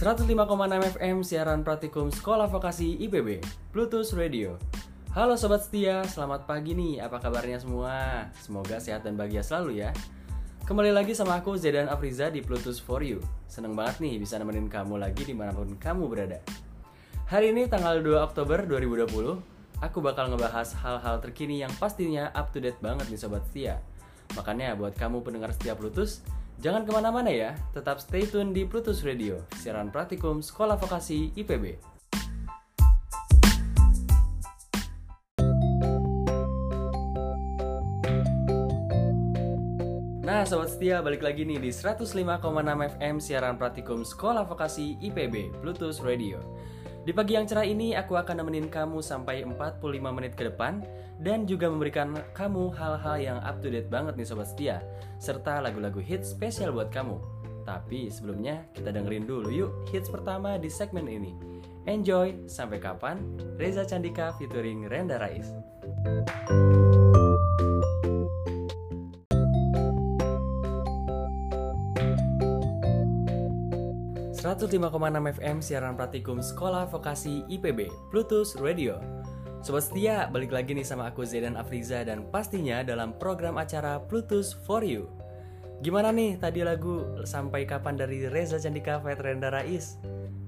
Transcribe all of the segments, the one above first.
105,6 FM siaran praktikum Sekolah Vokasi IPB Bluetooth Radio. Halo Sobat Setia, selamat pagi nih, apa kabarnya semua? Semoga sehat dan bahagia selalu ya. Kembali lagi sama aku Zedan Afriza di Bluetooth for You. Seneng banget nih bisa nemenin kamu lagi di mana pun kamu berada. Hari ini tanggal 2 Oktober 2020 Aku bakal ngebahas hal-hal terkini yang pastinya up to date banget nih Sobat Setia. Makanya buat kamu pendengar setiap Bluetooth Jangan ke mana-mana ya, tetap stay tune di Bluetooth Radio, siaran praktikum Sekolah Vokasi IPB. Nah, sobat setia, balik lagi nih di 105,6 FM siaran praktikum Sekolah Vokasi IPB Bluetooth Radio. Di pagi yang cerah ini, aku akan nemenin kamu sampai 45 menit ke depan dan juga memberikan kamu hal-hal yang up to date banget nih sobat setia, serta lagu-lagu hits spesial buat kamu. Tapi sebelumnya, kita dengerin dulu yuk hits pertama di segmen ini. Enjoy, sampai kapan? Reza Candika featuring Renda Rais. 105,6 FM siaran praktikum Sekolah Vokasi IPB Bluetooth Radio. Sobat setia, balik lagi nih sama aku Zedan Afriza dan pastinya dalam program acara Bluetooth for You. Gimana nih tadi lagu sampai kapan dari Reza Candika Vetrenda Rais?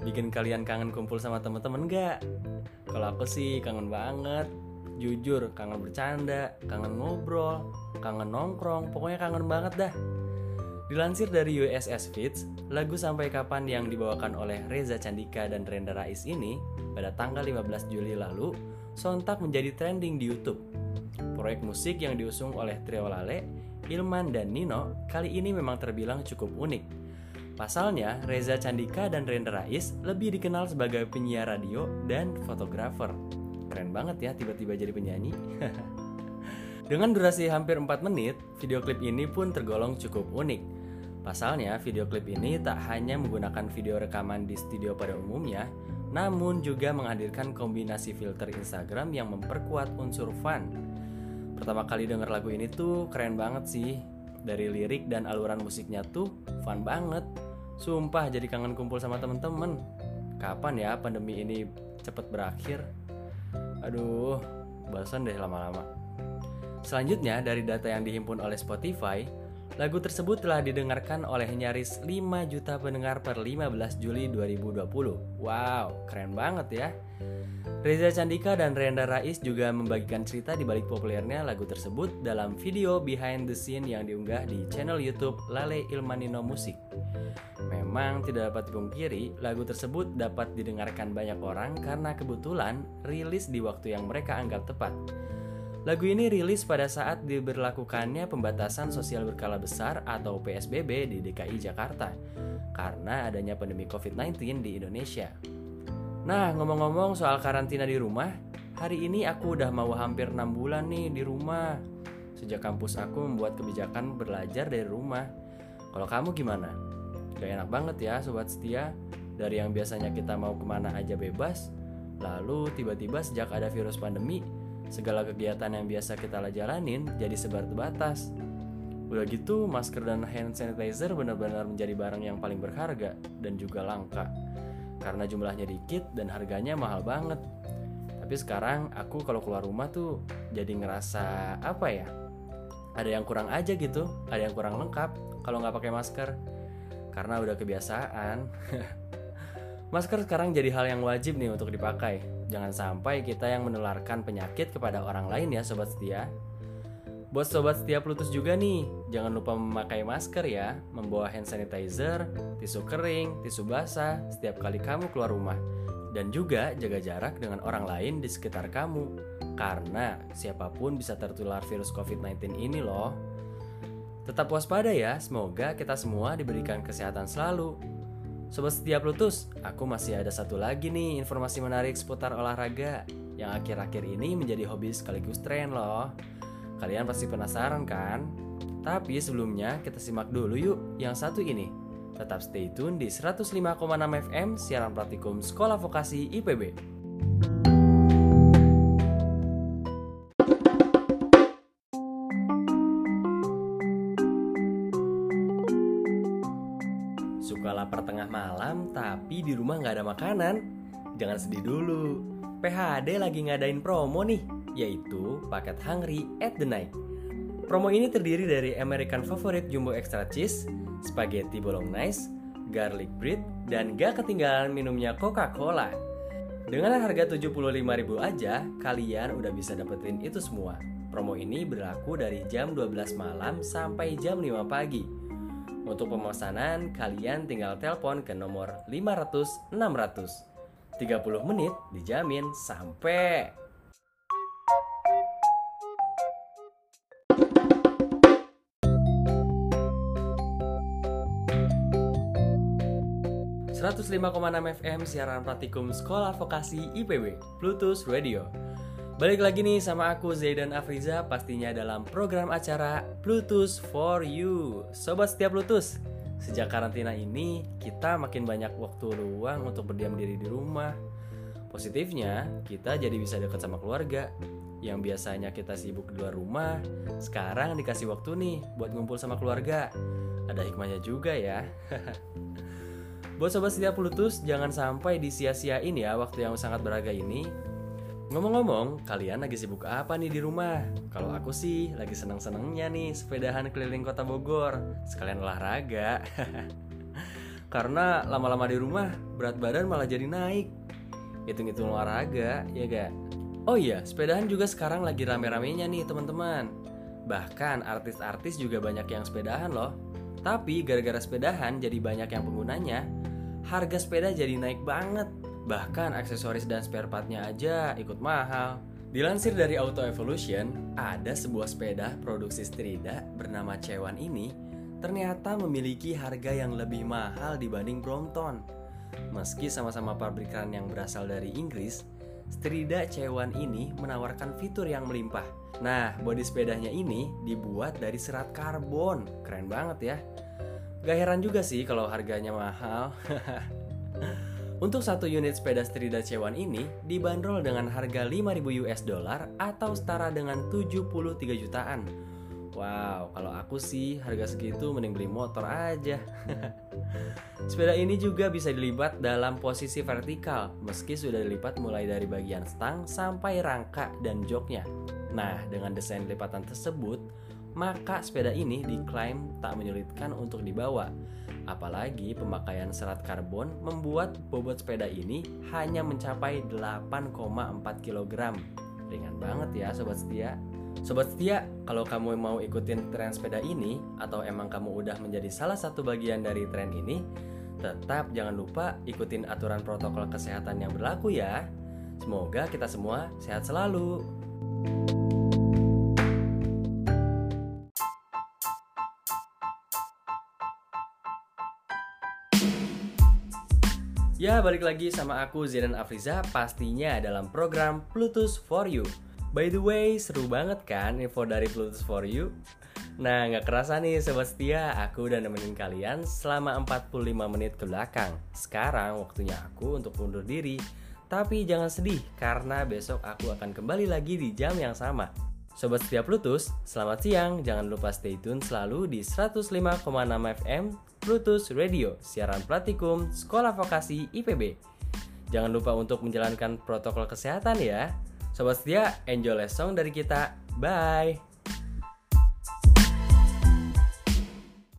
Bikin kalian kangen kumpul sama temen-temen gak? Kalau aku sih kangen banget. Jujur, kangen bercanda, kangen ngobrol, kangen nongkrong, pokoknya kangen banget dah. Dilansir dari USS Fits, lagu Sampai Kapan yang dibawakan oleh Reza Candika dan Renda Rais ini pada tanggal 15 Juli lalu sontak menjadi trending di YouTube. Proyek musik yang diusung oleh Trio Lale, Ilman dan Nino kali ini memang terbilang cukup unik. Pasalnya, Reza Candika dan Renda Rais lebih dikenal sebagai penyiar radio dan fotografer. Keren banget ya tiba-tiba jadi penyanyi. Dengan durasi hampir 4 menit, video klip ini pun tergolong cukup unik Pasalnya, video klip ini tak hanya menggunakan video rekaman di studio pada umumnya, namun juga menghadirkan kombinasi filter Instagram yang memperkuat unsur fun. Pertama kali denger lagu ini tuh keren banget sih. Dari lirik dan aluran musiknya tuh fun banget. Sumpah jadi kangen kumpul sama temen-temen. Kapan ya pandemi ini cepet berakhir? Aduh, bosan deh lama-lama. Selanjutnya, dari data yang dihimpun oleh Spotify, Lagu tersebut telah didengarkan oleh nyaris 5 juta pendengar per 15 Juli 2020. Wow, keren banget ya. Reza Candika dan Renda Rais juga membagikan cerita di balik populernya lagu tersebut dalam video behind the scene yang diunggah di channel YouTube Lale Ilmanino Musik. Memang tidak dapat dipungkiri, lagu tersebut dapat didengarkan banyak orang karena kebetulan rilis di waktu yang mereka anggap tepat. Lagu ini rilis pada saat diberlakukannya pembatasan sosial berkala besar atau PSBB di DKI Jakarta karena adanya pandemi COVID-19 di Indonesia. Nah, ngomong-ngomong soal karantina di rumah, hari ini aku udah mau hampir 6 bulan nih di rumah. Sejak kampus aku membuat kebijakan belajar dari rumah. Kalau kamu gimana? Gak enak banget ya sobat setia, dari yang biasanya kita mau ke mana aja bebas, lalu tiba-tiba sejak ada virus pandemi, segala kegiatan yang biasa kita jalanin jadi sebar terbatas. Udah gitu, masker dan hand sanitizer benar-benar menjadi barang yang paling berharga dan juga langka. Karena jumlahnya dikit dan harganya mahal banget. Tapi sekarang aku kalau keluar rumah tuh jadi ngerasa apa ya? Ada yang kurang aja gitu, ada yang kurang lengkap kalau nggak pakai masker. Karena udah kebiasaan. masker sekarang jadi hal yang wajib nih untuk dipakai Jangan sampai kita yang menularkan penyakit kepada orang lain ya sobat setia. Buat sobat setia Plutus juga nih, jangan lupa memakai masker ya, membawa hand sanitizer, tisu kering, tisu basah setiap kali kamu keluar rumah. Dan juga jaga jarak dengan orang lain di sekitar kamu, karena siapa pun bisa tertular virus COVID-19 ini loh. Tetap waspada ya, semoga kita semua diberikan kesehatan selalu, Sobat setia Plutus, aku masih ada satu lagi nih informasi menarik seputar olahraga yang akhir-akhir ini menjadi hobi sekaligus tren loh. Kalian pasti penasaran kan? Tapi sebelumnya kita simak dulu yuk yang satu ini. Tetap stay tune di 105,6 FM siaran praktikum Sekolah Vokasi IPB. Malam tapi di rumah nggak ada makanan? Jangan sedih dulu. PHD lagi ngadain promo nih, yaitu paket Hungry at the Night. Promo ini terdiri dari American Favorite Jumbo Extra Cheese, Spaghetti Bolognese, Garlic Bread, dan gak ketinggalan minumnya Coca-Cola. Dengan harga 75.000 aja, kalian udah bisa dapetin itu semua. Promo ini berlaku dari jam 12 malam sampai jam 5 pagi. Untuk pemesanan, kalian tinggal telepon ke nomor 500 600. 30 menit dijamin sampai. ...105,6 FM siaran praktikum Sekolah Vokasi IPB, Bluetooth Radio. Balik lagi nih sama aku Zaidan Afriza pastinya dalam program acara Bluetooth for You. Sobat setiap Bluetooth, Sejak karantina ini, kita makin banyak waktu luang untuk berdiam diri di rumah. Positifnya, kita jadi bisa dekat sama keluarga. Yang biasanya kita sibuk di luar rumah, sekarang dikasih waktu nih buat ngumpul sama keluarga. Ada hikmahnya juga ya. buat sobat setiap Bluetooth, jangan sampai disia-siain ya waktu yang sangat berharga ini Ngomong-ngomong, kalian lagi sibuk apa nih di rumah? Kalau aku sih lagi seneng-senengnya nih sepedahan keliling kota Bogor, sekalian olahraga. Karena lama-lama di rumah, berat badan malah jadi naik. Hitung-hitung olahraga, ya gak? Oh iya, sepedahan juga sekarang lagi rame-ramenya nih teman-teman. Bahkan artis-artis juga banyak yang sepedahan loh. Tapi gara-gara sepedahan jadi banyak yang penggunanya, harga sepeda jadi naik banget. Bahkan aksesoris dan spare partnya aja ikut mahal. Dilansir dari Auto Evolution, ada sebuah sepeda produksi Strida bernama Cewan ini ternyata memiliki harga yang lebih mahal dibanding Brompton. Meski sama-sama pabrikan yang berasal dari Inggris, Strida Cewan ini menawarkan fitur yang melimpah. Nah, bodi sepedanya ini dibuat dari serat karbon. Keren banget ya. Gak heran juga sih kalau harganya mahal. Untuk satu unit sepeda Strida C1 ini dibanderol dengan harga 5000 US dollar atau setara dengan 73 jutaan. Wow, kalau aku sih harga segitu mending beli motor aja. Sepeda ini juga bisa dilipat dalam posisi vertikal meski sudah dilipat mulai dari bagian stang sampai rangka dan joknya. Nah, dengan desain lipatan tersebut, maka sepeda ini diklaim tak menyulitkan untuk dibawa Apalagi pemakaian serat karbon membuat bobot sepeda ini hanya mencapai 8,4 kg. Ringan banget ya sobat setia. Sobat setia, kalau kamu mau ikutin tren sepeda ini atau emang kamu udah menjadi salah satu bagian dari tren ini, tetap jangan lupa ikutin aturan protokol kesehatan yang berlaku ya. Semoga kita semua sehat selalu. Ya, balik lagi sama aku Zidan Afriza pastinya dalam program Bluetooth for You. By the way, seru banget kan info dari Bluetooth for You? Nah, nggak kerasa nih Sobat Setia, aku udah nemenin kalian selama 45 menit ke belakang. Sekarang waktunya aku untuk undur diri. Tapi jangan sedih, karena besok aku akan kembali lagi di jam yang sama. Sobat Setia Bluetooth, selamat siang. Jangan lupa stay tune selalu di 105,6 FM Bluetooth Radio, siaran praktikum Sekolah Vokasi IPB. Jangan lupa untuk menjalankan protokol kesehatan ya. Sobat setia, enjoy lesson dari kita. Bye!